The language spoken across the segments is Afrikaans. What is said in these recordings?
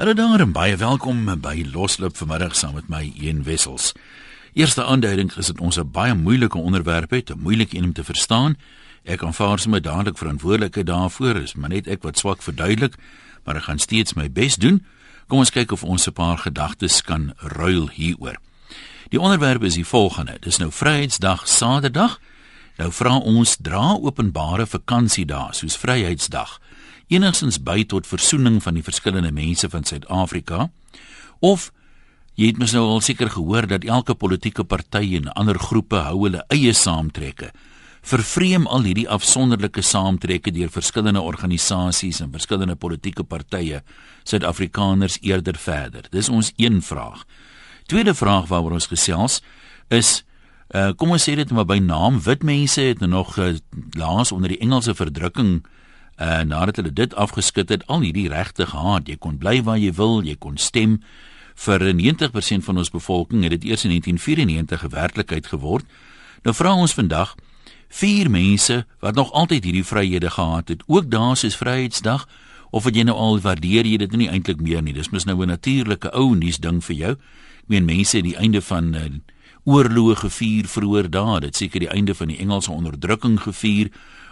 Hallo daar en baie welkom by Loslip vanmiddag saam met my Een Wessels. Eerste aanduiding is dit ons 'n baie moeilike onderwerp het, 'n moeilike een om te verstaan. Ek aanvaar sommer dadelik verantwoordelikheid daarvoor, is maar net ek wat swak verduidelik, maar ek gaan steeds my bes doen. Kom ons kyk of ons 'n paar gedagtes kan ruil hieroor. Die onderwerp is die volgende. Dis nou Vryheidsdag Saterdag. Nou vra ons dra openbare vakansiedae soos Vryheidsdag enigstens by tot versoening van die verskillende mense van Suid-Afrika? Of jy het mos nou al seker gehoor dat elke politieke party en ander groepe hou hulle eie saamtrekke vervreem al hierdie afsonderlike saamtrekke deur verskillende organisasies en verskillende politieke partye Suid-Afrikaners eerder verder? Dis ons een vraag. Tweede vraag waaroor ons gesels is uh, kom ons sê dit maar by naam wit mense het nou nog uh, laas onder die Engelse verdrukking uh, nadat hulle dit afgeskit het, al hierdie regte gehad. Jy kon bly waar jy wil, jy kon stem. Vir 90% van ons bevolking het dit eers in 1994 gewerklikheid geword. Nou vra ons vandag vier mense wat nog altyd hierdie vryhede gehad het, ook daar soos Vryheidsdag of wat jy nou al waardeer jy dit nie eintlik meer nie. Dis mos nou 'n natuurlike ou nuus ding vir jou. Ek meen mense het die einde van uh, oorloë gevier vroeër daar. Dit seker die einde van die Engelse onderdrukking gevier.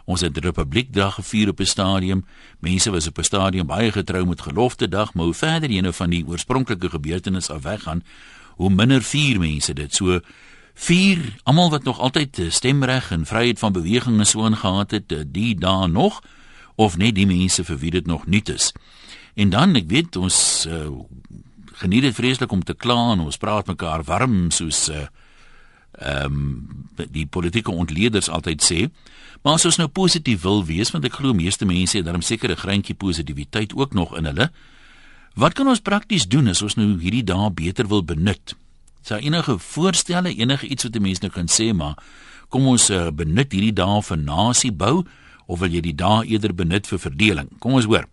Ons het Republiekdag gevier op 'n stadium. Mense was op 'n stadium baie getrou met gelofte dag, maar hoe verder jy nou van die oorspronklike gebeurtenis af weggaan, hoe minder vier mense dit. So vier almal wat nog altyd stemreg en vryheid van beweging en so ingehaat het, eh, die daar nog of net die mense vir wie dit nog nuut is. En dan ek weet ons uh, geniet dit vreeslik om te kla en ons praat mekaar warm soos uh, ehm um, die politieke ontleeders altyd sê. Maar as ons nou positief wil wees, want ek glo meeste mense het daarom seker 'n greintjie positiwiteit ook nog in hulle. Wat kan ons prakties doen as ons nou hierdie dae beter wil benut? Is daar enige voorstelle, enige iets wat 'n mens nou kan sê, maar kom ons uh, benut hierdie dae vir nasie bou of wil jy die dae eerder benut vir verdeling? Kom ons hoor.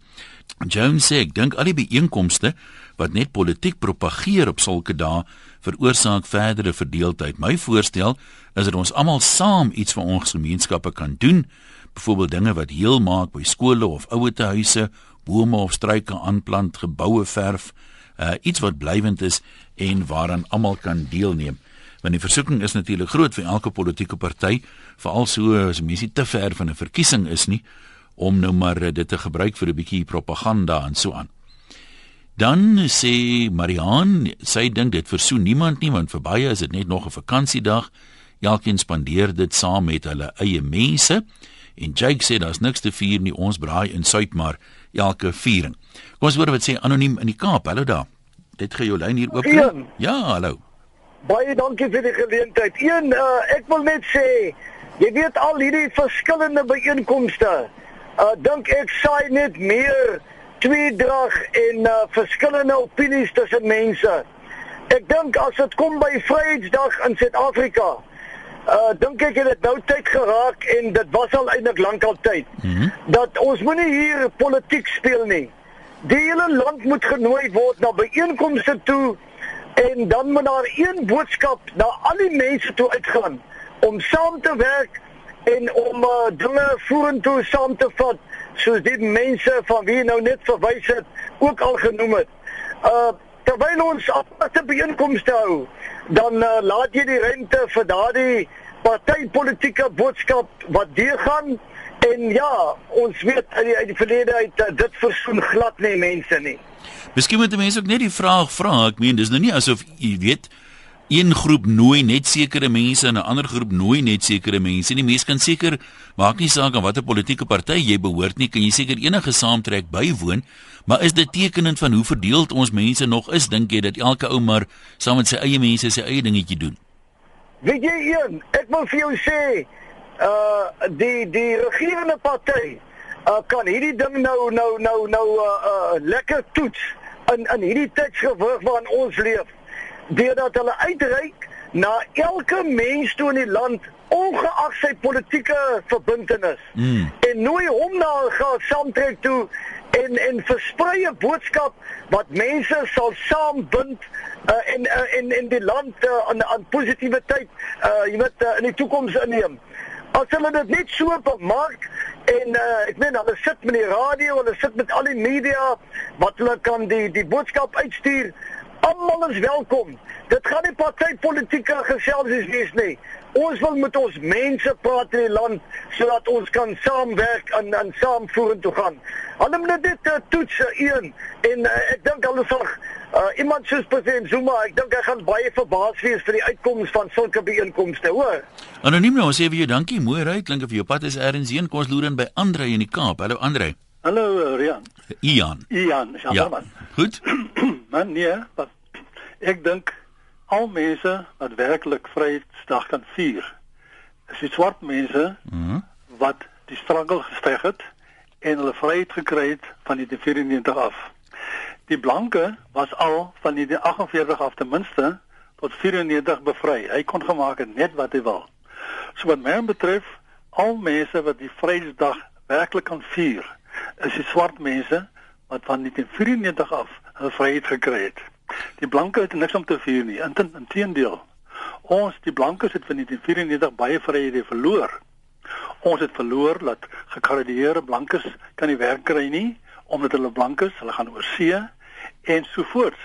Jones sê ek dink al die byeenkomste wat net politiek propageer op sulke dae veroorsaak verdere verdeeldheid. My voorstel is dat ons almal saam iets vir ons gemeenskappe kan doen, byvoorbeeld dinge wat heel maak by skole of ouetehuise, bome of struike aanplant, geboue verf, uh, iets wat blywend is en waaraan almal kan deelneem. Want die versoeking is natuurlik groot vir elke politieke party, veral so as mense te ver van 'n verkiesing is nie om nou maar uh, dit te gebruik vir 'n bietjie propaganda en so aan. Dan sê Mariaan, sy dink dit versoen niemand nie want vir baie is dit net nog 'n vakansiedag. Elkeen spandeer dit saam met hulle eie mense. En Jake sê daar's niks te vier nie, ons braai in Suid maar elke viering. Kom ons hoor wat sê anoniem in die Kaap. Hallo daar. Dit gee jou lyn hier oop. Ja, hallo. Baie dankie vir die geleentheid. Een uh, ek wil net sê, jy weet al hierdie verskillende byeenkomste. Uh dink ek saai net meer tweedrag en uh, verskillende opinies tussen mense. Ek dink as dit kom by Vryheidsdag in Suid-Afrika, uh dink ek het dit nou tyd geraak en dit was al eintlik lankal tyd mm -hmm. dat ons moenie hier politiek speel nie. Die hele land moet genooi word na byeenkomste toe en dan moet daar een boodskap na al die mense toe uitgaan om saam te werk en om uh, dinge vorentoe saam te vat soos die mense van wie nou net verwys het ook al genoem het. Uh terwyl ons aparte byeenkomste hou, dan uh, laat jy die rente vir daardie partytetiese boodskap wat deurgaan en ja, ons weet uit die, die verlede uit uh, dit versoen glad nie mense nie. Miskien moet mense ook net die vraag vra. Ek meen dis nou nie asof jy weet een groep nooi net sekere mense en 'n ander groep nooi net sekere mense. Die mense kan seker maak nie saak aan watter politieke party jy behoort nie, kan jy seker enige saamtrek bywoon, maar is dit tekenend van hoe verdeeld ons mense nog is, dink jy dat elke ou maar saam met sy eie mense sy eie dingetjie doen? Weet jy een, ek wil vir jou sê, uh die die regerende party uh kan hierdie ding nou nou nou nou uh, uh lekker toets in in hierdie tydsgewig waarin ons leef deurdat hulle uitreik na elke mens toe in die land ongeag sy politieke verbintenis mm. en nooi hom na 'n gesaamtrek toe en en versprei 'n boodskap wat mense sal saambind uh, en uh, en in die land uh, aan aan positiwiteit uh, jy weet uh, in die toekoms inneem. As hulle dit net so bemaak En uh, ek meen hulle sit met die radio, hulle sit met al die media wat hulle kan die die boodskap uitstuur. Almal is welkom. Dit gaan nie partytetiese geselsies wees nie. Ons wil met ons mense praat in die land sodat ons kan saamwerk en en saam vorentoe gaan. Hulle moet dit uh, toets een en uh, ek dink hulle sal uh, iemand soos president Zuma, ek dink hy gaan baie verbaas wees vir die uitkomste van sulke byeenkomste, hoor. Anoniem nou, sê vir jou dankie, mooi ry, klink of jou pad is ergens heen. Kom ons loer in by Andre in die Kaap. Hallo Andre. Hallo Rian. Ian. Ian, ja. Man. Goed. man, nee, wat ek dink al mense wat werklik Vrydag kan vier is die swart mense mm -hmm. wat die struggle gesteg het en hulle vryheid gekry het van die 94 af. Die blanke was al van die 48 af ten minste tot 94 bevry. Hy kon gemaak het net wat hy wil. So wat my betref, al mense wat die Vrydag werklik kan vier, is die swart mense wat van die 94 af hulle vryheid gekry het. Die blanke het niks om te vier nie. Inteendeel. Ons die blankes het van 1994 baie vryhede verloor. Ons het verloor dat gekarrieerde blankes kan nie werk kry nie omdat hulle blankes, hulle gaan oor see en so voort.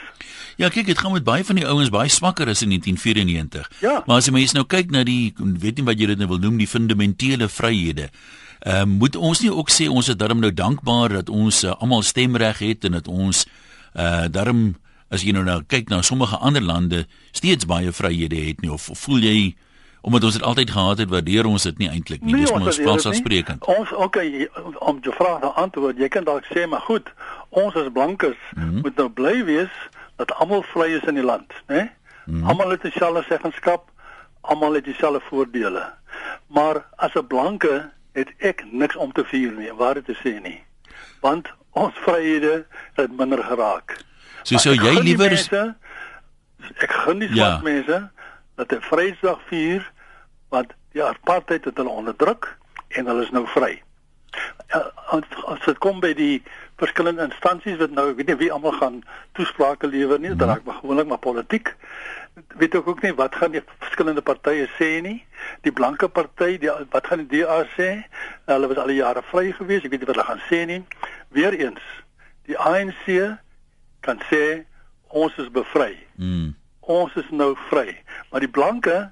Ja, kyk, dit gaan met baie van die ouens baie swakker as in 1994. Ja. Maar as jy mens nou kyk na die weet nie wat jy dit nou wil noem, die fundamentele vryhede. Ehm uh, moet ons nie ook sê ons is daarom nou dankbaar dat ons uh, almal stemreg het en dat ons uh eh, daarom as jy nou nou kyk na sommige ander lande steeds baie vryhede het nie of, of voel jy omdat ons dit altyd gehad het waardeer ons dit nie eintlik nie? Nee, dis maar vanselfsprekend. Ons okay om jou vraag te antwoord jy kan dalk sê maar goed ons as blankes mm -hmm. moet nou bly wees dat almal vry is in die land né? Mm -hmm. almal het dieselfde seggenskap almal het dieselfde voordele. Maar as 'n blanke het ek niks om te vier nie waar dit te sê nie. Want ons vryhede het minder geraak So sou jy liewer ek gun die swart ja. mense dat 'n Vrydag vier want die apartheid het hulle onderdruk en hulle is nou vry. Ja, as dit kom by die verskillende instansies wat nou ek weet nie wie almal gaan toesprake lewer nie, dit raak maar gewoonlik maar politiek. Weet ek ook nie wat gaan die verskillende partye sê nie. Die blanke party, die wat gaan die DA sê? Hulle was al die jare vry gewees, ek weet nie wat hulle gaan sê nie. Weereens, die ANC kan sê ons is bevry. Mm. Ons is nou vry, maar die blanke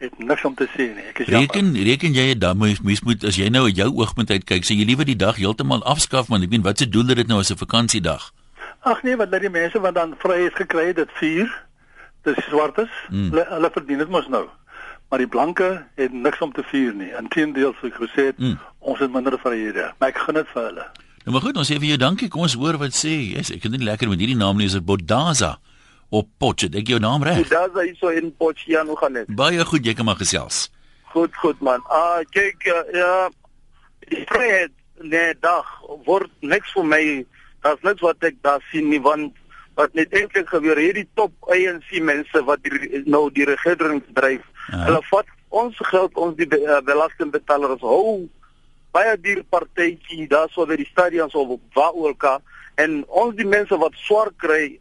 het niks om te sê nie. Ek is reken jammer. reken jy dan mens moet as jy nou uit jou oogpunt uit kyk, sê jy liewer die dag heeltemal afskaf want ek weet wat se doel het dit nou as 'n vakansiedag? Ag nee, wat dat die mense wat dan vryheid gekry het, dit vier. Dis swartes. Mm. Hulle, hulle verdien dit mos nou. Maar die blanke het niks om te vier nie. Inteendeel, soos ek gesê het, mm. ons het minder vryhede. Maar ek gun dit vir hulle. Nou maar goed, ons sê vir jou dankie. Kom ons hoor wat sê. Yes, ek kan nie lekker met hierdie naam nie, is dit Bodaza op Potch. Ek jou naam reg. Bodaza is so in Potch, ja, hoe gaan dit? Baie goed, jy kan maar gesels. Goed, goed man. Ah, kyk, uh, ja, die vryheid nee dag word niks vir my. Daar's niks wat ek daar sien nie want wat net eintlik gebeur hierdie top ANC mense wat die, nou die regering dryf. -huh. Hulle vat ons geld, ons die uh, belastingbetalers hou baie duur partytjie daar so by die stadions of waar ook al en ons die mense wat swaar kry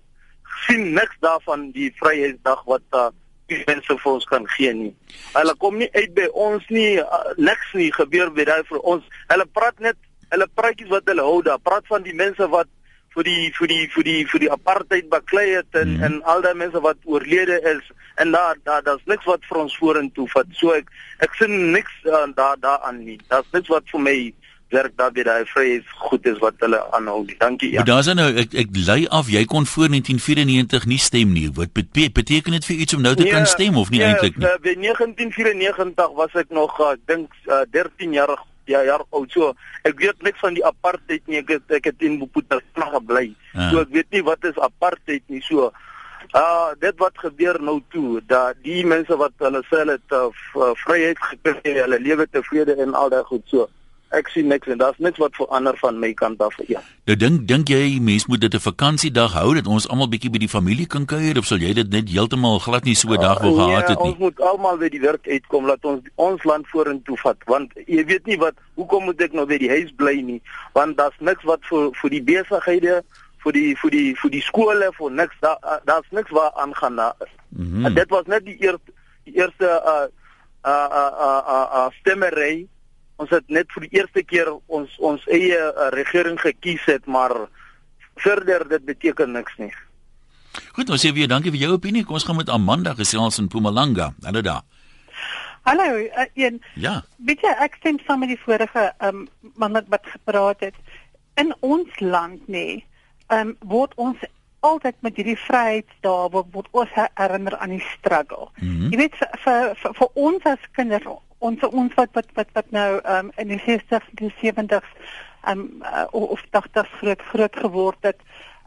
sien niks daarvan die vryheidsdag wat uh, die mense vir ons kan gee nie. Hulle kom nie uit by ons nie uh, niks nie gebeur by daai vir ons. Hulle praat net hulle praatjies wat hulle hou daar. Praat van die mense wat vir die vir die vir die vir die apartheid baklei het en mm. en al daai mense wat oorlede is en daar daar daar's niks wat vir ons vorentoe vat. So ek ek sien niks uh, daar daaraan nie. Daar's niks wat vir my werk daar by daai vryheid goed is wat hulle aanhou. Dankie ja. Maar daar's nou ek ek lei af jy kon voor 1994 nie stem nie. Wat beteken dit vir iets om nou te nee, kan stem of nie nee, eintlik nie? Uh, by 1994 was ek nog uh, ek dink uh, 13 jaar ja jaar oud. So ek weet niks van die apartheid nie. Ek het, ek het in Boputa gebly. Ja. So ek weet nie wat is apartheid nie. So uh dit wat gebeur nou toe dat die mense wat hulle sê hulle het uh, vryheid gekry, hulle lewe tevrede en al daai goed so ek sien niks en daar's niks wat verander van my kant af ja. Nou dink dink jy mense moet dit 'n vakansiedag hou dat ons almal bietjie by die familie kan kuier of sal jy dit net heeltemal glad nie so 'n dag wil uh, gehad het nie? Ons moet almal by die werk uitkom laat ons ons land vorentoe vat want jy weet nie wat hoekom moet ek nou by die huis bly nie want daar's niks wat vir vir die besighede vir die vir die vir die skole vir niks daar daar's niks waar aangaan daar. Mm -hmm. Dit was net die eerste die eerste uh uh uh uh, uh stemmery ons het net vir die eerste keer ons ons eie uh, regering gekies het, maar verder dit beteken niks nie. Goed, ons sê weer dankie vir jou opinie. Kom ons gaan met Amanda gesels in Mpumalanga. Hallo daar. Hallo, uh, een. Ja. Weet jy, ek stem saam met die vorige um, man wat gepraat het. In ons land nê, nee, um, word ons altyd met hierdie vryheidsdae word, word ons herinner aan die struggle. Mm -hmm. Jy weet vir, vir vir vir ons as kinders, ons ons wat wat wat, wat nou um, in die 60s, die 70s um, uh, of 80s groot groot geword het.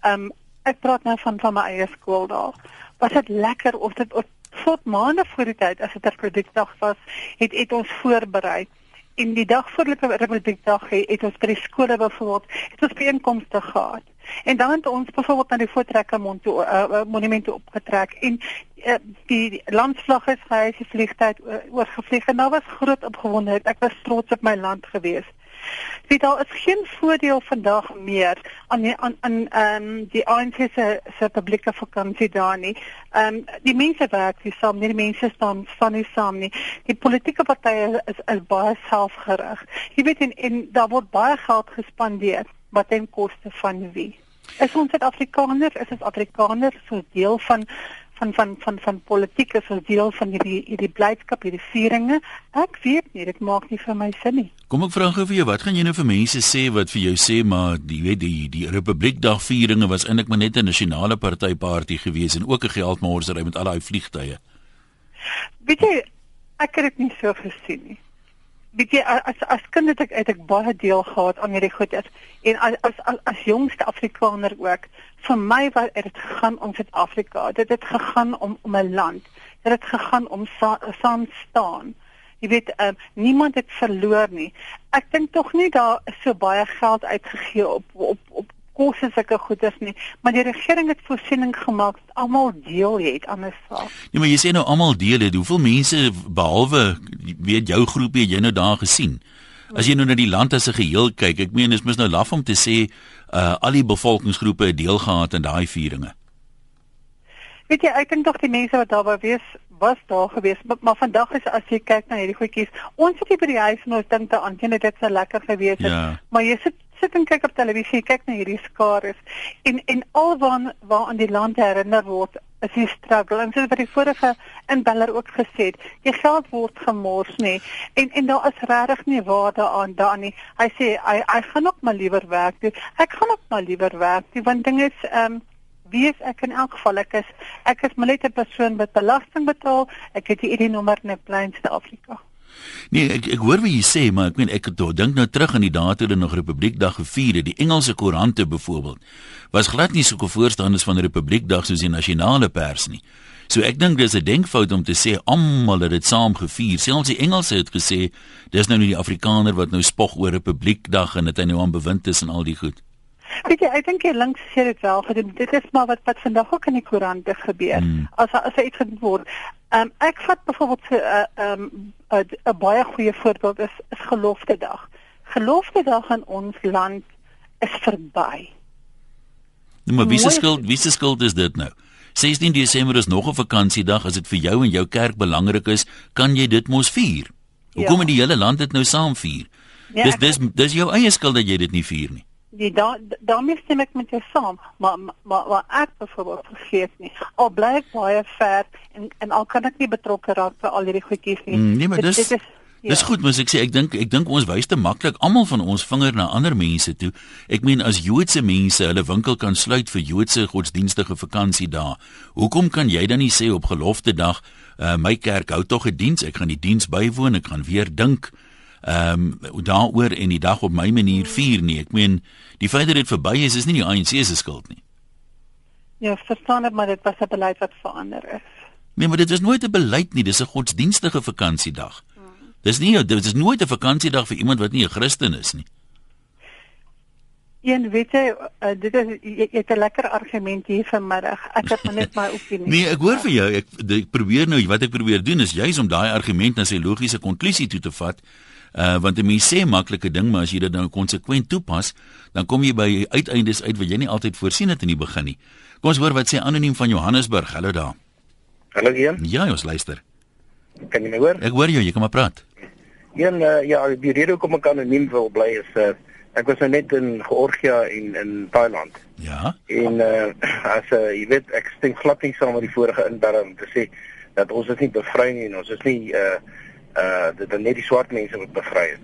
Um, ek praat nou van van my eie skool daar. Was dit lekker of dit tot maande voor die tyd as dit 'n produkdag was, het het ons voorberei. En die dag voor die Republiekdag het ons by die skole byvoorbeeld het ons byeenkomste gehad. En dan het ons byvoorbeeld na die Voortrekker Mond toe uh, uh, monument opgetrek en uh, die, landsvlag is gehys, die vliegtyd uh, oorgevlieg en daar was groot opgewondenheid. Ek was trots op my land geweest. Dit daar is geen voordeel vandag meer aan die, aan aan ehm um, die ANC se se publieke vakansie daar nie. Ehm um, die mense werk hier saam, nie die mense staan van nie saam nie. Die politieke partye is is baie selfgerig. Jy weet en, en daar word baie geld gespandeer wat ten koste van wie? Is ons Suid-Afrikaners, is ons Afrikaners so deel van van van van van politiek is 'n deel van hierdie hierdie blydskap, hierdie vieringe. Ek weet nie, dit maak nie vir my sin nie. Kom ek vra gou vir jou, wat gaan jy nou vir mense sê wat vir jou sê maar die weet die die Republiekdag vieringe was eintlik maar net 'n nasionale partyparty gewees en ook 'n geldmorsery met al daai vliegtye. Weet jy, ek het dit nie so gesien nie weet jy as as kind het ek het ek baie deel gehad aan hierdie goedes en as as as, as jongste Afrikaner ook vir my het dit gegaan om Suid-Afrika. Dit het gegaan om om 'n land. Dit het gegaan om sa, saam staan. Jy weet uh, niemand het verloor nie. Ek dink tog nie daar is so baie geld uitgegee op op op kos is sulke goeders nie, maar die regering het voorsiening gemaak dat almal deel het aan 'n saak. Nee, maar jy sê nou almal deel het. Hoeveel mense behalwe weet jou groepie jy nou daar gesien? As jy nou na die land as 'n geheel kyk, ek meen dis mos nou laf om te sê uh al die bevolkingsgroepe het deel gehad aan daai vieringe. Weet jy, ek dink tog die mense wat daar was, was daar gewees, maar, maar vandag is as jy kyk na hierdie goedjies, ons sit hier by die huis en ons dink aan, jy weet dit sou lekker gewees het, ja. maar jy sit sit en kyk op televisie, kyk na hierdie skares en en alwaan waar aan die land herinner word is die struggle. En soos wat die vorige inbeller ook gesê het, die geld word gemors nê. En en daar is regtig nie waarde aan daarin nie. Hy sê hy hy gaan ook maar liewer werk doen. Ek gaan ook maar liewer werk doen want ding is ehm um, wie is ek in elk geval ek is ek is net 'n persoon wat belasting betaal. Ek het die ID nommer in Pleinste Afrika. Nee, ek ek hoor wat jy sê, maar ek meen ek dink nou terug aan die dae toe hulle nog Republiekdag gevier het. Die Engelse koerante byvoorbeeld was glad nie so voorstanders van Republiekdag soos die nasionale pers nie. So ek dink dis 'n denkfout om te sê almal het dit saam gevier. Selfs die Engelse het gesê dis nou nie die Afrikaner wat nou spog oor Republiekdag en dit hy nou aan bewind is en al die goed. Weet jy, ek dink jy links sê dit wel, dit is maar wat wat vandag ook in die koerante gebeur. Hmm. As as iets gedoen word, Ehm um, ek vat byvoorbeeld so 'n uh, ehm um, 'n baie goeie voorbeeld is, is gelofte dag. Gelofte dag in ons land is verby. Nou maar wie se skuld, wie se skuld is dit nou? 16 Desember is nog 'n vakansiedag, as dit vir jou en jou kerk belangrik is, kan jy dit mos vier. Hoekom ja. het die hele land dit nou saam vier? Ja, dis dis dis jou eie skuld dat jy dit nie vier nie die da daarmee stem ek met jou saam maar maar maar ek byvoorbeeld vergeet nie al bly ek baie ver en en al kan ek nie betrokke raak vir al hierdie goedjies nie mm, nee maar dit, dis dit is, Ja. Dis goed, mens ek sê ek dink ek dink ons wys te maklik almal van ons vinger na ander mense toe. Ek meen as Joodse mense hulle winkel kan sluit vir Joodse godsdienstige vakansie daar. Hoekom kan jy dan nie sê op gelofte dag uh, my kerk hou tog 'n diens, ek gaan die diens bywoon, ek gaan weer dink ehm um, daaroor en die dag op my manier vier nie. Ek meen die feit dat dit verby is is nie die ANC se skuld nie. Ja, verstaan ek maar dit was 'n beleid wat verander is. Nee, maar dit is nooit 'n beleid nie, dis 'n godsdienstige vakansiedag. Hmm. Dis nie dit is nooit 'n vakansiedag vir iemand wat nie 'n Christen is nie. Een weet jy, uh, dit is jy, jy het 'n lekker argument hier vanmiddag. Ek het net my opinie. nee, ek hoor vir jou. Ek, ek probeer nou wat ek probeer doen is juis om daai argument na sy logiese konklusie toe te vat. Uh want 'n mens sê maklike ding, maar as jy dit nou konsekwent toepas, dan kom jy by uiteindes uit wat jy nie altyd voorsien het in die begin nie. Kom ons hoor wat sê anoniem van Johannesburg. Hallo daar. Hallo Jean. Ja, ons luister. Kan jy my hoor? Ek hoor jou, jy kan maar praat. Een uh, ja, die rede hoekom ek anoniem wil bly is uh, ek was nou net in Georgië en in Thailand. Ja. En uh, as uh, jy weet ek stem glad nie saam met die vorige inbeller om te sê dat ons is nie bevry nie en ons is nie uh uh dit is net die swart mense wat bevry is.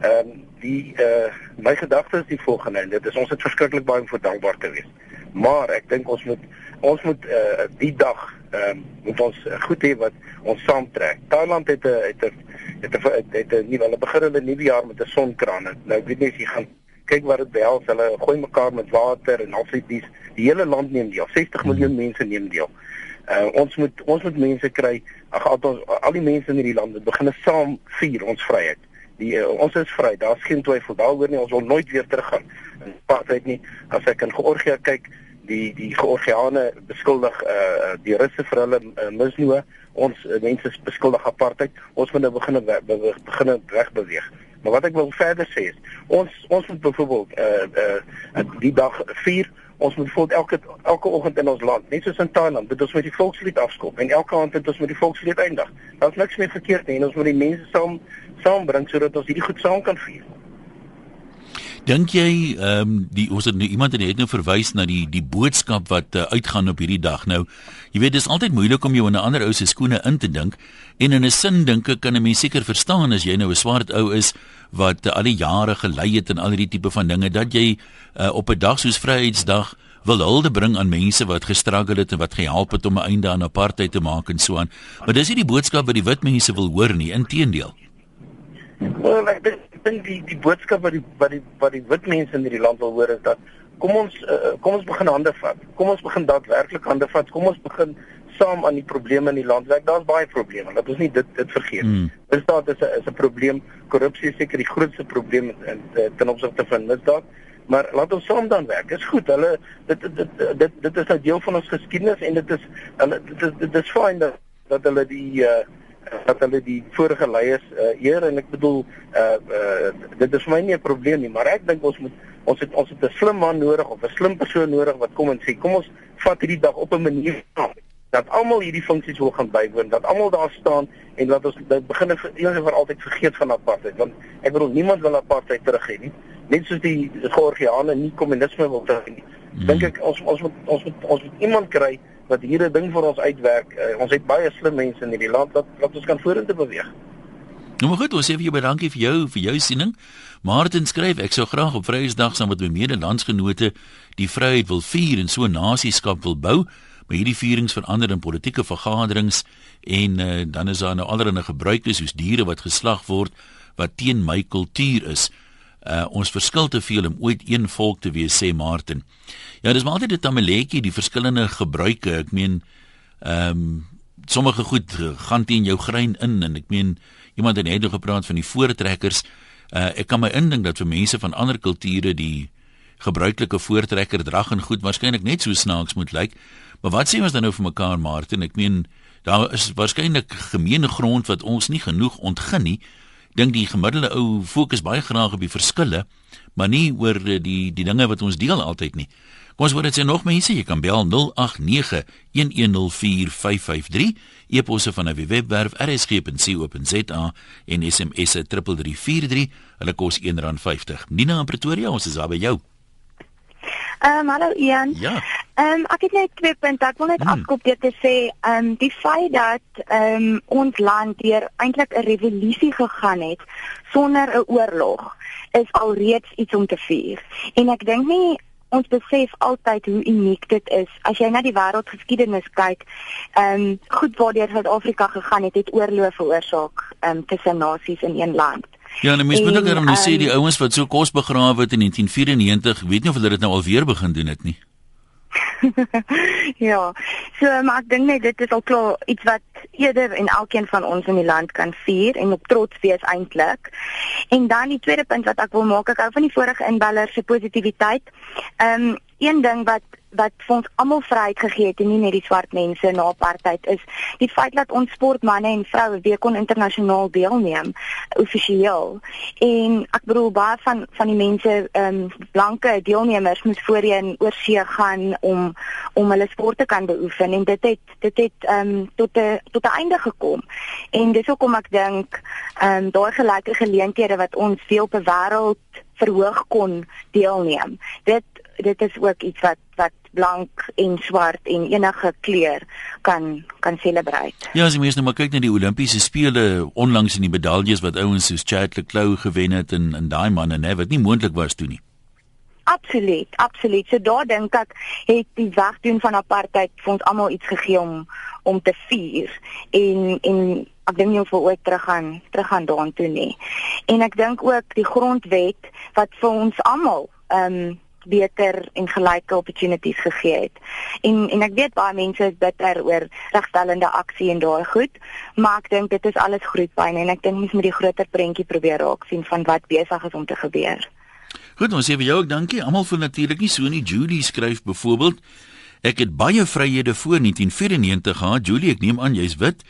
Ehm um, die uh my gedagte is die volgende en dit is ons het verskriklik baie om vir dankbaar te wees. Maar ek dink ons moet ons moet uh die dag ehm um, moet ons goed hê wat ons saamtrek. Thailand het 'n het 'n het 'n het, 'n nuwe hulle begin hulle nuwe jaar met 'n sonkraan. Nou ek weet nie as jy gaan kyk wat dit behels. Hulle gooi mekaar met water en al sy dies. Die hele land neem deel. 60 miljoen mense neem deel. Uh, ons moet ons moet mense kry. Ag al, die mense in hierdie land moet begin saam vier ons vryheid die uh, ons is vry. Daar's geen twyfel daaroor nie. Ons wil nooit weer teruggaan in apartheid nie. As ek in Georgië kyk, die die Georgiane beskuldig uh die Russe vir hulle uh, misnoë. Ons uh, mense beskuldig apartheid. Ons moet nou begin begin reg beweeg. Maar wat ek wil verder sê is, ons ons moet byvoorbeeld uh uh die dag 4 ons moet voel elke elke oggend in ons land, net soos in Thailand, dit ons met die volkslied afskop en elke aand het ons met die volkslied eindig. Daar's niks meer verkeerd nie en ons moet die mense saam saambring sodat ons hierdie goed saam kan vier. Dink jy ehm um, die ons het nou iemand het nou verwys na die die boodskap wat uh, uitgaan op hierdie dag. Nou, jy weet dis altyd moeilik om jou in 'n ander ou se skoene in te dink en in 'n sin dink ek kan 'n mens seker verstaan as jy nou 'n swart ou is wat uh, al die jare gelei het in al hierdie tipe van dinge dat jy uh, op 'n dag soos Vryheidsdag wil hulde bring aan mense wat gestruggle het en wat gehelp het om 'n einde aan apartheid te maak en so aan. Maar dis nie die boodskap wat die wit mense wil hoor nie, inteendeel. Wel, ek dink die die boodskap wat die wat die wat die wit mense in hierdie land wil hoor is dat kom ons uh, kom ons begin hande vat. Kom ons begin daadwerklik hande vat. Kom ons begin saam aan die probleme in die land werk. Daar's baie probleme. Laat ons nie dit dit vergeet. Mm. Misdaad is 'n is 'n probleem. Korrupsie is seker die grootste probleem in ten opsigte van misdaad. Maar laat ons saam dan werk. Dis goed. Hulle dit dit dit dit is 'n deel van ons geskiedenis en dit is hulle dit is dit is fyn dat dat hulle die uh, dat hulle die vorige leiers uh, eer en ek bedoel uh, uh, dit is vir my nie 'n probleem nie, maar ek dink ons moet ons het ons het 'n slim man nodig of 'n slim persoon nodig wat kom en sê kom ons vat hierdie dag op 'n manier aan dat almal hierdie funksies wil gaan bywoon, dat almal daar staan en dat ons dit begin eens en vir altyd vergeet van apartheid want ek bedoel niemand wil apartheid terug hê nie. Net soos die Georgiane nie kommunisme wil terug hê nie. Hmm. Dink ek ons ons moet ons moet ons moet iemand kry wat hier 'n ding vir ons uitwerk. Uh, ons het baie slim mense in hierdie land wat wat ons kan vorentoe beweeg. Nou maar goed, ons sê vir jou baie dankie vir jou vir jou siening. Martin skryf ek sou graag op Vrydag saam met my medelandsgenote die vryheid wil vier en so nasieskap wil bou, maar hierdie vierings verander in politieke vergaderings en uh, dan is daar nou allerlei gebruike soos diere wat geslag word wat teen my kultuur is. Uh, ons verskil te veel om ooit een volk te wees sê Martin. Ja, dis maar altyd 'n tamaletjie die verskillende gebruike. Ek meen ehm um, sommige goed gaan teen jou grein in en ek meen iemand het net gepraat van die voortrekkers. Uh, ek kan my indink dat vir mense van ander kulture die gebruikelike voortrekker drag en goed waarskynlik net so snaaks moet lyk. Maar wat sê ons dan nou vir mekaar Martin? Ek meen daar is waarskynlik gemeene grond wat ons nie genoeg ontgin nie dink die gemiddelde ou fokus baie graag op die verskille, maar nie oor die die dinge wat ons deel altyd nie. Kom ons hoor dit sê nog mense, jy kan bel 0891104553, e-posse van 'n webwerf rsg.co.za en SMS 3343, hulle kos R1.50. Nina in Pretoria, ons is daar by jou. Ehm um, hallo Ian. Ja. Ehm um, ek het net twee punte. Ek wil net hmm. afkoop dit te sê, ehm um, die feit dat ehm um, ons land deur eintlik 'n revolusie gegaan het sonder 'n oorlog is alreeds iets om te vier. En ek dink nie ons besef altyd hoe uniek dit is. As jy na die wêreldgeskiedenis kyk, ehm um, goed waardeur Suid-Afrika gegaan het, het oorlog veroorsaak ehm um, tussen nasies in een land. Ja, nou mens moet ook dan nou sê die ouens wat so kos begrawe het in 1994, weet nie of hulle dit nou al weer begin doen het nie. ja. So maar ek dink net dit is al klaar iets wat eerder en elkeen van ons in die land kan vier en op trots wees eintlik. En dan die tweede punt wat ek wil maak, ek hou van die vorige inbeller se positiwiteit. Ehm um, een ding wat wat vir ons almal vryheid gegee het en nie net die swart mense na apartheid is die feit dat ons sportmense en vroue weer kon internasionaal deelneem offisieel. En ek bedoel baie van van die mense ehm um, blanke deelnemers moes voorheen oorsee gaan om om hulle sport te kan beoefen en dit het dit het ehm um, tot 'n tot 'n einde gekom. En dis hoekom ek dink ehm um, daai gelyke geleenthede wat ons veel op 'n wêreld verhoog kon deelneem. Dit dit is ook iets wat wat blank en swart en enige kleur kan kan celebrate. Ja, as jy mens nou maar kyk na die Olimpiese spele onlangs in die medaljes wat ouens soos Chad Leclerc gewen het en en daai manne nê wat nie moontlik was toe nie. Absoluut, absoluut. So daar dink ek het die wegdoen van apartheid vir ons almal iets gegee om om te vier en en ek dink nie ons wil ooit terug gaan terug gaan daartoe nie. En ek dink ook die grondwet wat vir ons almal ehm um, beter en gelyke opportunities gegee het. En en ek weet baie mense is bitter oor regstellende aksie en daai goed, maar ek dink dit is alles groetpyn en ek dink mens moet die groter prentjie probeer raak sien van wat besig is om te gebeur. Goed, ons sê vir jou ook dankie. Almal voel natuurlik nie so nie. Julie skryf byvoorbeeld Ek het baie vryhede voor 1994 gehad. Julie, ek neem aan jy's wit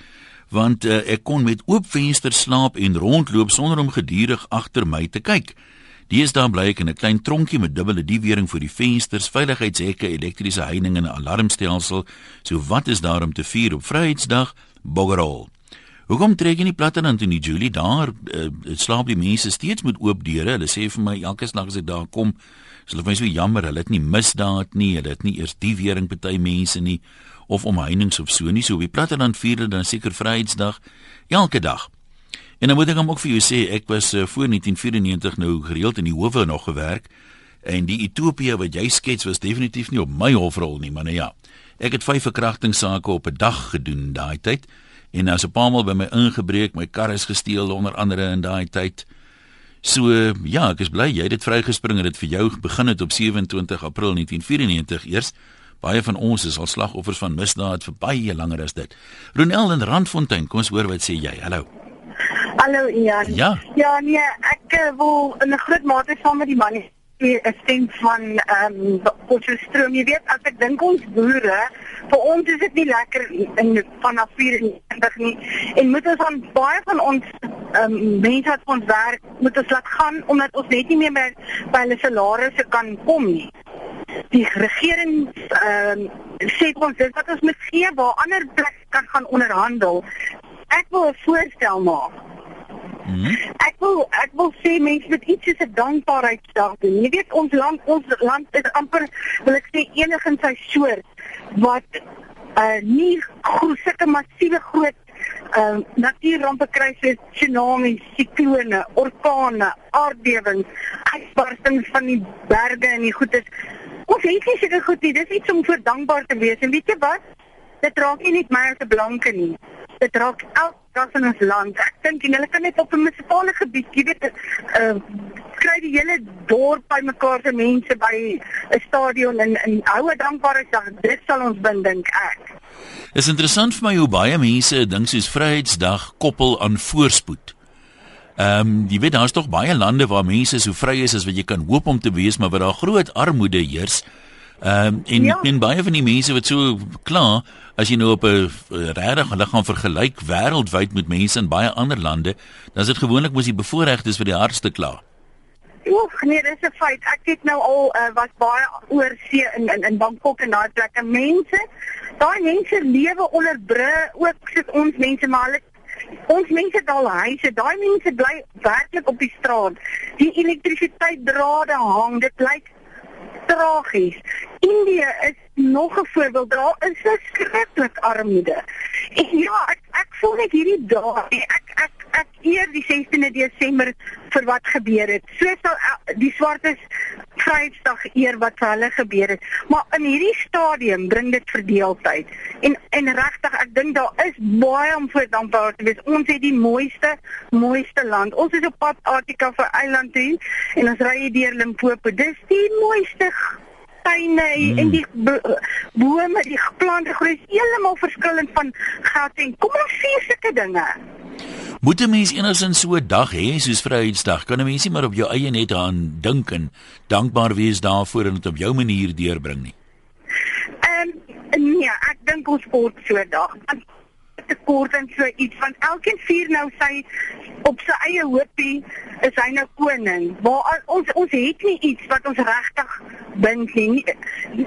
want uh, ek kon met oop vensters slaap en rondloop sonder om gedurig agter my te kyk. Deesdae bly ek in 'n klein tronkie met dubbele diewering vir die vensters, veiligheidshekke, elektriese heining en 'n alarmstelsel. So wat is daar om te vier op Vryheidsdag? Boggerol. Hoekom trek jy nie platteland in die Julie daar uh, slaap die mense steeds met oop deure. Hulle sê vir my elke slag as ek daar kom, is hulle vir my so jammer, hulle het nie misdaad nie, hulle het nie eers diewering party mense nie of omheinings of so nie. So op die platteland vier hulle dan seker Vryheidsdag elke dag. En dan moet ek hom ook vir jou sê, ek was uh, voor 1994 nou gereeld in die howe nog gewerk en die Ethiopië wat jy skets was definitief nie op my hofrol nie, maar nou ja. Ek het vyf verkrachtingssake op 'n dag gedoen daai tyd en as 'n paar maal by my ingebreek, my kar is gesteel onder andere in daai tyd. So ja, ek is bly jy het dit vrygespring en dit vir jou begin het op 27 April 1994 eers. Baie van ons is al slagoffers van misdaad vir baie langer as dit. Ronel in Randfontein, kom ons hoor wat sê jy. Hallo. Hallo Ian. Ja. Ja, nee, ek uh, wil in 'n groot mate saam met die man 'n stem van ehm um, Potchefstroom. Jy weet, as ek dink ons boere, vir ons is dit nie lekker in vanaf 94 nie. En moet ons aan baie van ons ehm um, mense wat ons werk, moet ons laat gaan omdat ons net nie meer by, by hulle salarisse kan kom nie. Die regering ehm um, sê ons dit wat ons moet gee waar ander plekke kan gaan onderhandel. Ek wil 'n voorstel maak. Hmm? Ek wil ek wil sê mense moet iets soos 'n dankbaarheidsdag doen. Jy weet ons land ons land is amper wil ek sê enig in sy soort wat uh nie sulke massiewe groot uh natuurrampe kry soos tsunamies, siklone, orkane, aardbewings, uitbarstings van die berge en die goedes. Ons het nie sulke goed nie. Dis iets om voor dankbaar te wees. En weet jy wat? Dit raak nie net my as 'n blanke nie dit raak elke dag in ons land. Ek dink en hulle kan net op 'n munisipale gebied, jy weet, uh kry die hele dorp bymekaar se mense by 'n stadion en en houe dankbaarheidsdag. Dit sal ons bind dink ek. Is interessant vir my hoe baie mense 'n ding soos Vryheidsdag koppel aan voorspoed. Ehm um, jy weet daar's tog baie lande waar mense so vry is as wat jy kan hoop om te wees, maar waar daar groot armoede heers. Ehm um, en ja. en baie van die mense wat so klaar as jy nou op 'n regtig liggaam vergelyk wêreldwyd met mense in baie ander lande, dan is dit gewoonlik mos die bevoorregtes vir die hardste klaar. Oek, nee, dis 'n feit. Ek het nou al uh, was baie oor see in in in Bangkok en daai plekke. Mense, daai mense lewe onder bru, ook soos ons mense, maar hulle ons mense daal huise. Daai mense bly werklik op die straat. Die elektrisiteitsdrade hang. Dit lyk tragies. Indië is nog 'n voorbeeld. Daar is 'n skrikkelik armoede. En ja, ek ek voel net hierdie dae, ek ek ek eer die 16de Desember vir wat gebeur het. So sal die swartes Vrydag eer wat vir hulle gebeur het. Maar in hierdie stadium bring dit verdeeldheid. En en regtig, ek dink daar is baie om voor dankbaar te wees. Ons het die mooiste mooiste land. Ons is op pad Afrika vir eiland toe en ons ry deur Limpopo. Dis die mooiste tuine mm. en die bome, die plante groei heeltemal verskillend van Gauteng. Kom ons sien sulke dinge. Moet 'n mens enigsins so 'n dag hê soos Vryheidsdag? Kan 'n mens nie maar op jou eie net aan dink en dankbaar wees daarvoor en dit op jou manier deurbring nie? Ehm um, nee, ek dink ons kort so 'n dag. Want te kort en so iets want elkeen vier nou sy op sy eie hoopie is hy nou koning. Maar ons ons het nie iets wat ons regtig bind nie.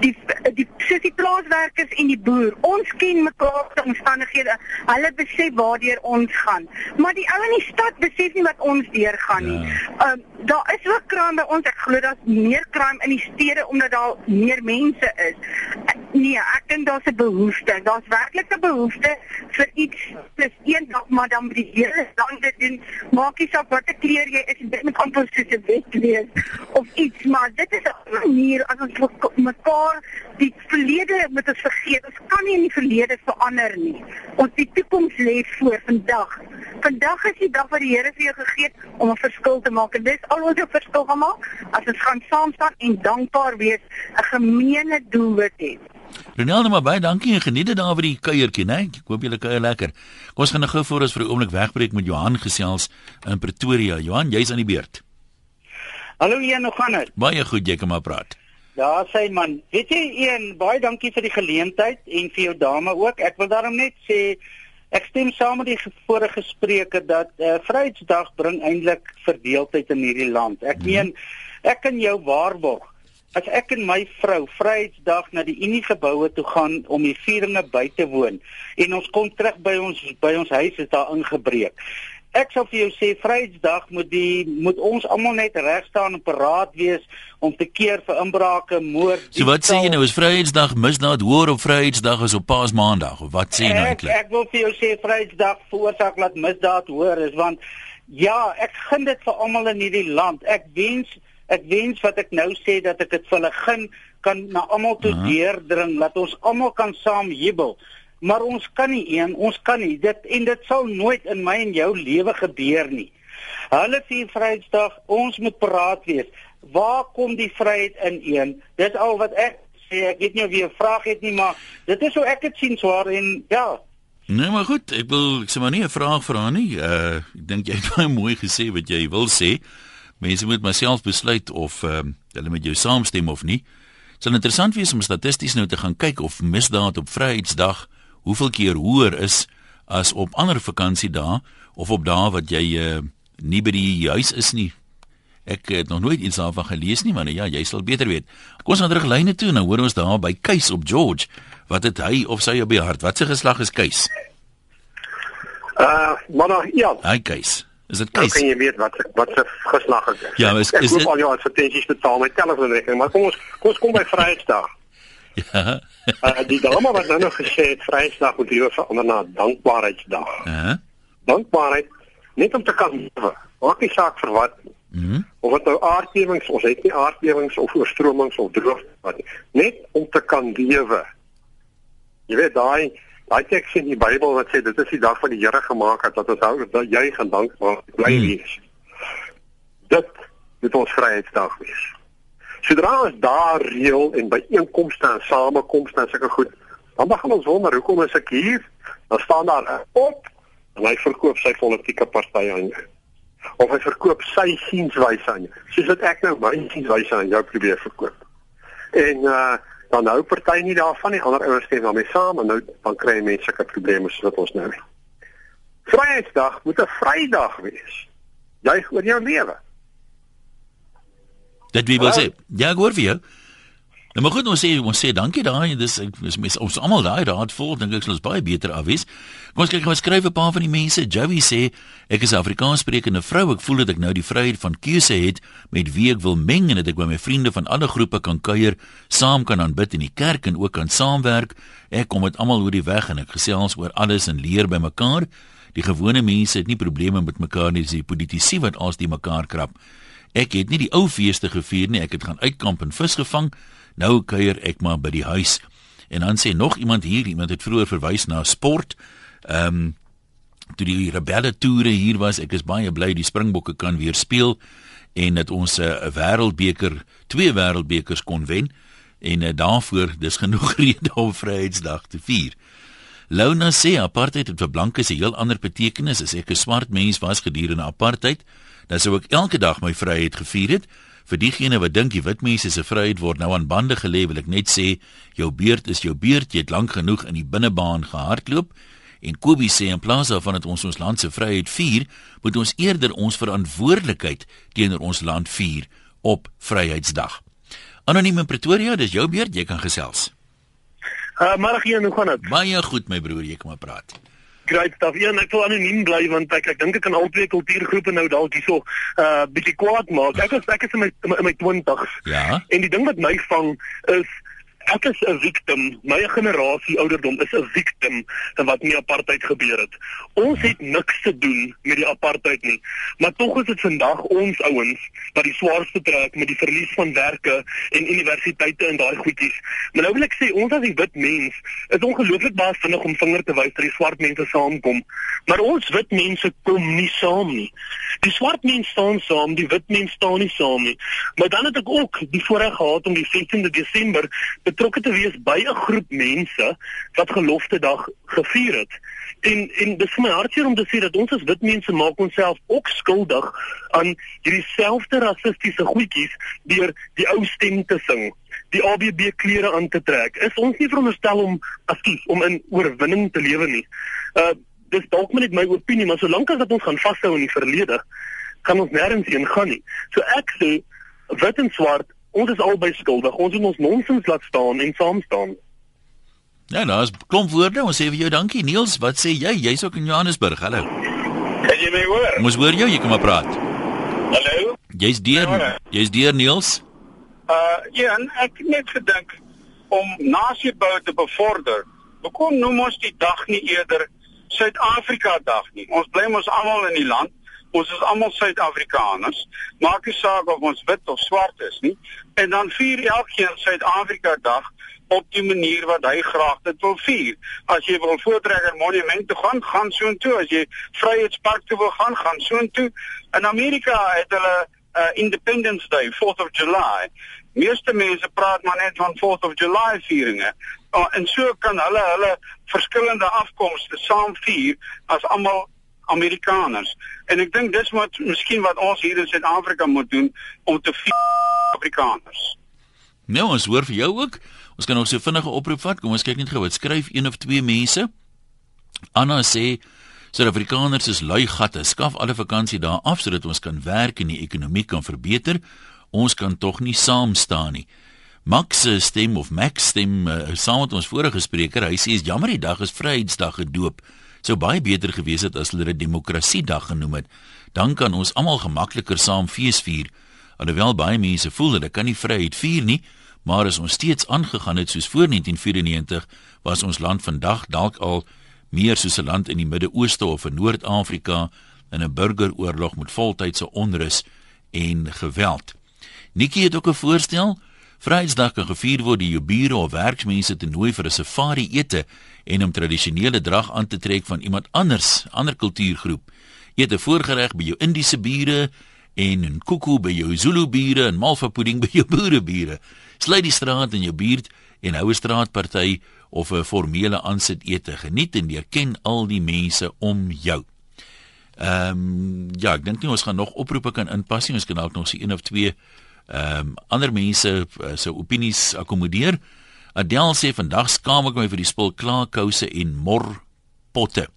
Die die soos die plaaswerkers en die boer. Ons ken mekaar se omstandighede. Hulle besef waardeur ons gaan. Maar die ou in die stad besef nie wat ons deurgaan nie. Ja. Um, daar is ook kraan by ons. Ek glo daar's meer kraan in die stede omdat daar meer mense is. Nee, ek dink daar's 'n behoefte. Daar's werklik 'n behoefte vir iets dis een dag maar dan die hele land dit doen. Maak nie saak watter kleur jy is, dit moet amper soos 'n wet wees of iets, maar dit is 'n manier as ons mekaar die verlede met ons vergeet. Ons kan nie in die verlede verander nie. Ons die toekoms lê voor vandag. Vandag is die dag wat die Here vir jou gegee het om 'n verskil te maak en dis al ons 'n verskil gemaak as ons gaan saam staan en dankbaar wees, 'n gemeene doelwit het. Renelde maar baie dankie en geniet dit daar by die kuiertjie, né? Ek hoop julle kuier lekker. Kom ons gaan nou gou voor ons vir 'n oomblik wegbreek met Johan gesels in Pretoria. Johan, jy's aan die beurt. Hallo Ian, hoe gaan dit? Baie goed, jy kan maar praat. Ja, sê man. Weet jy een, baie dankie vir die geleentheid en vir jou dame ook. Ek wil daarom net sê ek stem saam met die vorige spreker dat uh, Vryheidsdag bring eintlik verdeeldheid in hierdie land. Ek hmm. meen ek kan jou waarborg As ek en my vrou Vryheidsdag na die Unie geboue toe gaan om die vieringe by te woon en ons kom terug by ons by ons huis is daar ingebreek. Ek sal vir jou sê Vryheidsdag moet die moet ons almal net reg staan en paraat wees om te keer vir inbrake, moord. So wat sê jy nou is Vryheidsdag misdaad hoor op Vryheidsdag is op Paasmaandag of wat sê jy nou eintlik? Ek, ek wil vir jou sê Vryheidsdag veroorsaak laat misdaad hoor is want ja, ek gun dit vir almal in hierdie land. Ek wens ek wens wat ek nou sê dat ek dit vir hulle gun kan na almal toe deurdring dat ons almal kan saam jubel maar ons kan nie een ons kan nie dit en dit sal nooit in my en jou lewe gebeur nie hulle vier vryheidsdag ons moet praat wees waar kom die vryheid in een dis al wat ek sê ek weet nie of jy 'n vraag het nie maar dit is hoe ek dit sien swaar en ja Nee maar goed, ek wil ek sê maar nie 'n vraag vra nie. Uh ek dink jy het baie mooi gesê wat jy wil sê. Mense moet maar self besluit of ehm uh, hulle met jou saamstem of nie. Dit sal interessant wees om statisties nou te gaan kyk of misdaad op Vryheidsdag hoeveel keer hoër is as op ander vakansiedae of op dae wat jy uh, nie by die huis is nie. Ek het nog nooit iets daarvan gelees nie, maar nou ja, jy sal beter weet. Kom ons gaan terug lyne toe, nou hoor ons daar by Keis op George. Wat het hy of sy op die hart? Wat se geslag is Keis? Uh, maar ja. Hy Keis. Is dit keis? Kan jy weet wat wat se geslag is? Ja, is is dit al jou advertensies betaal met telefoonrekening, maar kom ons kom ons kom by Vryheidsdag. Ja. uh, die dame wat nou nog gesê het Vryheidsdag moet hier verander na Dankbaarheidsdag. Ja. Uh -huh. Dankbaarheid net om te kan lewe. Maak nie saak vir wat. Mhm. Mm of wat nou aardbewings, ons het nie aardbewings of oorstromings of droogte wat nie. Net om te kan lewe. Jy weet daai Daai teks in die Bybel wat sê dit is die dag wat die Here gemaak het dat ons hou dat jy gaan dankbaar bly hmm. wees. Dit moet ons Vryheidsdag wees. Sodra ons daar reël en by einkomste en samekomste en sulke goed, dan begin ons wonder hoekom is ek hier? Dan staan daar op en hy verkoop sy politieke party aan jou. Of hy verkoop sy sienswyse aan jou. Soos wat ek nou my sienswyse aan jou probeer verkoop. En uh dan nou party nie daarvan nie ander ouers stem daarmee saam en nou dan kry mense sulke probleme soos wat ons nou het. Vryheidsdag moet 'n Vrydag wees. Jy oor jou lewe. Dit wie wil sê? Ja, goeie vir jou. Nou maar goed, ons sê ons sê dankie daai. Dis ek is mes ons almal daai raad vol, dink ek sal ons baie beter af wees. Kom ons kyk gou skryf 'n paar van die mense. Joey sê ek is 'n Afrikaans sprekende vrou. Ek voel dat ek nou die vryheid van keuse het met wie ek wil meng en dat ek by my vriende van alle groepe kan kuier, saam kan aanbid in die kerk en ook kan saamwerk. Ek kom met almal oor die weg en ek gesels oor alles en leer by mekaar. Die gewone mense het nie probleme met mekaar nie, dis die politici wat als die mekaar krap. Ek het nie die ou feeste gevier nie. Ek het gaan uitkamp en vis gevang. Nou kuier ek maar by die huis. En dan sê nog iemand hier, iemand het vroeër verwys na sport. Ehm um, toe die rebelle toere hier was, ek is baie bly die Springbokke kan weer speel en dat ons 'n uh, wêreldbeker, twee wêreldbekers kon wen en uh, daarvoor dis genoeg rede om Vryheidsdag te vier. Lona sê apartheid het vir blankes 'n heel ander betekenis as ek 'n swart mens was gedurende apartheid. Dan sou ek elke dag my vryheid gevier het. Vir diegene wat dink die wit mense se vryheid word nou aan bande gelê, wil ek net sê jou beurt is jou beurt. Jy het lank genoeg in die binnebaan gehardloop. En Kobie sê in plaas daarvan dat ons ons land se vryheid vier, moet ons eerder ons verantwoordelikheid teenoor ons land vier op Vryheidsdag. Anoniem in Pretoria, dis jou beurt, jy kan gesels. Uh, maar hier, hoe gaan dit? Baie goed my broer, jy kom maar praat. Great stuff. Ja, ek wil anoniem bly want ek ek dink ek kan al twee kultuurgroepe nou dalk hierso uh bietjie kwaad maak. Ek is ek is in my in my 20's. Ja. En die ding wat my vang is ek is 'n victim. My generasie ouderdom is 'n victim van wat in apartheid gebeur het. Ons het niks te doen met die apartheid nie. Maar tog is dit vandag ons ouens wat die swaarste trek met die verlies van werke en universiteite en daai goedjies. Maar nou wil ek sê ons as die wit mens is ongelooflik baie vinnig om vinger te wys dat die swart mense saamkom. Maar ons wit mense kom nie saam nie. Die swart mense staan saam, die wit mense staan nie saam nie. Maar dan het ek ook die voorreg gehad om die 16de Desember betrokke te wees by 'n groep mense wat gelofte dag gevier het. En en dis vir my hartseer om te sê dat ons as wit mense maak onsself ook skuldig aan hierdie selfde rassistiese goedjies deur die ou stem te sing, die ABB klere aan te trek. Is ons nie veronderstel om aktief om in oorwinning te lewe nie. Uh dis dalk net my opinie, maar solank as dat ons gaan vashou in die verlede, kan ons nêrens heen gaan nie. So ek sê wit en swart ons is albei skuldig. Ons moet ons nonsens laat staan en saam staan. Ja, nou is klomp woorde. Ons sê vir jou dankie. Niels, wat sê jy? Jy's ook in Johannesburg. Hallo. Kan jy my hoor? Ons hoor jou, jy kom maar praat. Hallo. Jy's deur. Jy's deur Niels. Uh ja, en ek het net gedink om nasiebou te bevorder. Hoekom noem ons die dag nie eerder Suid-Afrika dag nie? Ons bly mos almal in die land. Ons is almal Suid-Afrikaners. Maak nie saak of ons wit of swart is nie. En dan vier elkeen Suid-Afrika dag op die manier wat hy graag dit wil vier. As jy wil Voortrekker Monument toe gaan, gaan soontoe. As jy Vryheidspark toe wil gaan, gaan soontoe. In Amerika het hulle uh, Independence Day, 4th of July. Meeste mense praat maar net van 4th of July vieringe. Uh, en so kan hulle hulle verskillende afkomste saam vier as almal Amerikaners. En ek dink dis wat miskien wat ons hier in Suid-Afrika moet doen om te vier Afrikaners. Nou, ons hoor vir jou ook. Ons kan nog so vinnige oproep vat. Kom ons kyk net gou wat skryf een of twee mense. Anna sê Suid-Afrikaners is lui gatte. Skaf alle vakansie daar af sodat ons kan werk en die ekonomie kan verbeter. Ons kan tog nie saam staan nie. Max se stem of Max stem uh, saam met ons vorige spreker. Hy sê is jammer die dag is Vryheidsdag gedoop sou baie beter gewees het as hulle dit demokrasiedag genoem het. Dan kan ons almal gemakliker saam fees vier. Alhoewel baie mense voel hulle kan nie vryheid vier nie, maar as ons steeds aangegaan het soos voor 1994, was ons land vandag dalk al meer soos 'n land in die Midde-Ooste of in Noord-Afrika in 'n burgeroorlog met voltydse onrus en geweld. Nikki het ook 'n voorstel Vryheidsdag kan gevier word die jubure of werksmense te nooi vir 'n safari ete en om tradisionele drag aan te trek van iemand anders, ander kultuurgroep. Eet 'n voorgereg by jou Indiese bure en 'n koekoe by jou Zulu bure en malva pudding by jou boere bure. Sluit die straat in jou buurt en hou 'n straatparty of 'n formele aansit ete. Geniet en erken al die mense om jou. Ehm um, ja, ek dink nie ons gaan nog oproepe kan inpas nie. Ons kan dalk nog so een of twee ehm um, ander mense uh, se opinies akkommodeer. Adel sê vandag skaam ek my vir die spul klaarkouse en mor potte.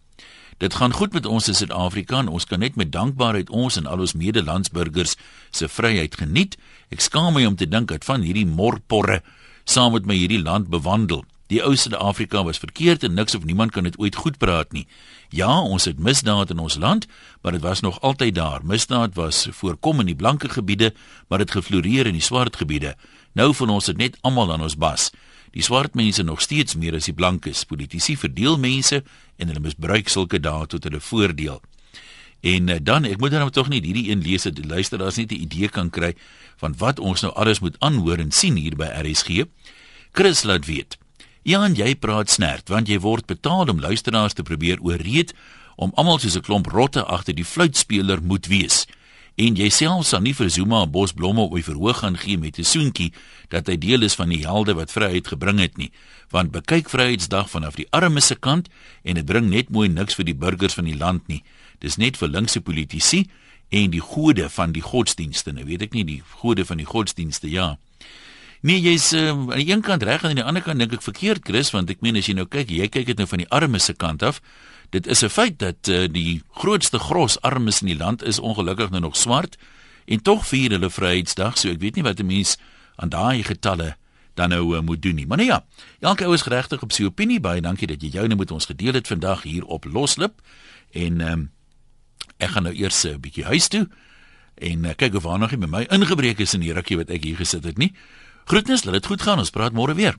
Dit gaan goed met ons in Suid-Afrika en ons kan net met dankbaarheid ons en al ons medelandsburgers se vryheid geniet. Ek skaam my om te dink dat van hierdie morporre saam met my hierdie land bewandel. Die ou Suid-Afrika was verkeerd en niks of niemand kan dit ooit goed praat nie. Ja, ons het misdaad in ons land, maar dit was nog altyd daar. Misdaad was voorkom in die blanke gebiede, maar dit gefloreer in die swart gebiede. Nou van ons het net almal aan ons bas. Die swart mense nog steeds meer as die blankes. Politici verdeel mense en hulle misbruik sulke dae tot hulle voordeel. En uh, dan, ek moet dan tog nie hierdie een lees dat die luisteraars net 'n idee kan kry van wat ons nou alles moet aanhoor en sien hier by RSG. Chris laat weet. Ja, jy praat snert want jy word betaal om luisteraars te probeer ooreed om almal soos 'n klomp rotte agter die fluitspeler moet wees. En jy self sal nie vir Zuma 'n bos blomme op die verhoog gaan gee met 'n soentjie dat hy deel is van die helde wat vryheid gebring het nie. Want bekyk Vryheidsdag vanaf die armes se kant en dit bring net mooi niks vir die burgers van die land nie. Dis net vir linkse politici en die gode van die godsdienste nou weet ek nie die gode van die godsdienste ja. Nee, jy's uh, aan die een kant reg en aan die ander kant dink ek verkeerd, Chris, want ek meen as jy nou kyk, jy kyk dit nou van die armes se kant af. Dit is 'n feit dat uh, die grootste gros armes in die land is ongelukkig nou nog swart en tog vier hulle Vryheidsdag, so ek weet nie wat 'n mens aan daai getalle dan nou uh, moet doen nie. Maar nee ja, elke ou is geregtig op sy opinie. Baie dankie dat jy joune met ons gedeel het vandag hier op Loslip. En um, ek gaan nou eers 'n uh, bietjie huis toe en uh, kyk of waar nog nie by my ingebreek is in die rukkie wat ek hier gesit het nie. Groetnis, laat dit goed gaan. Ons praat môre weer.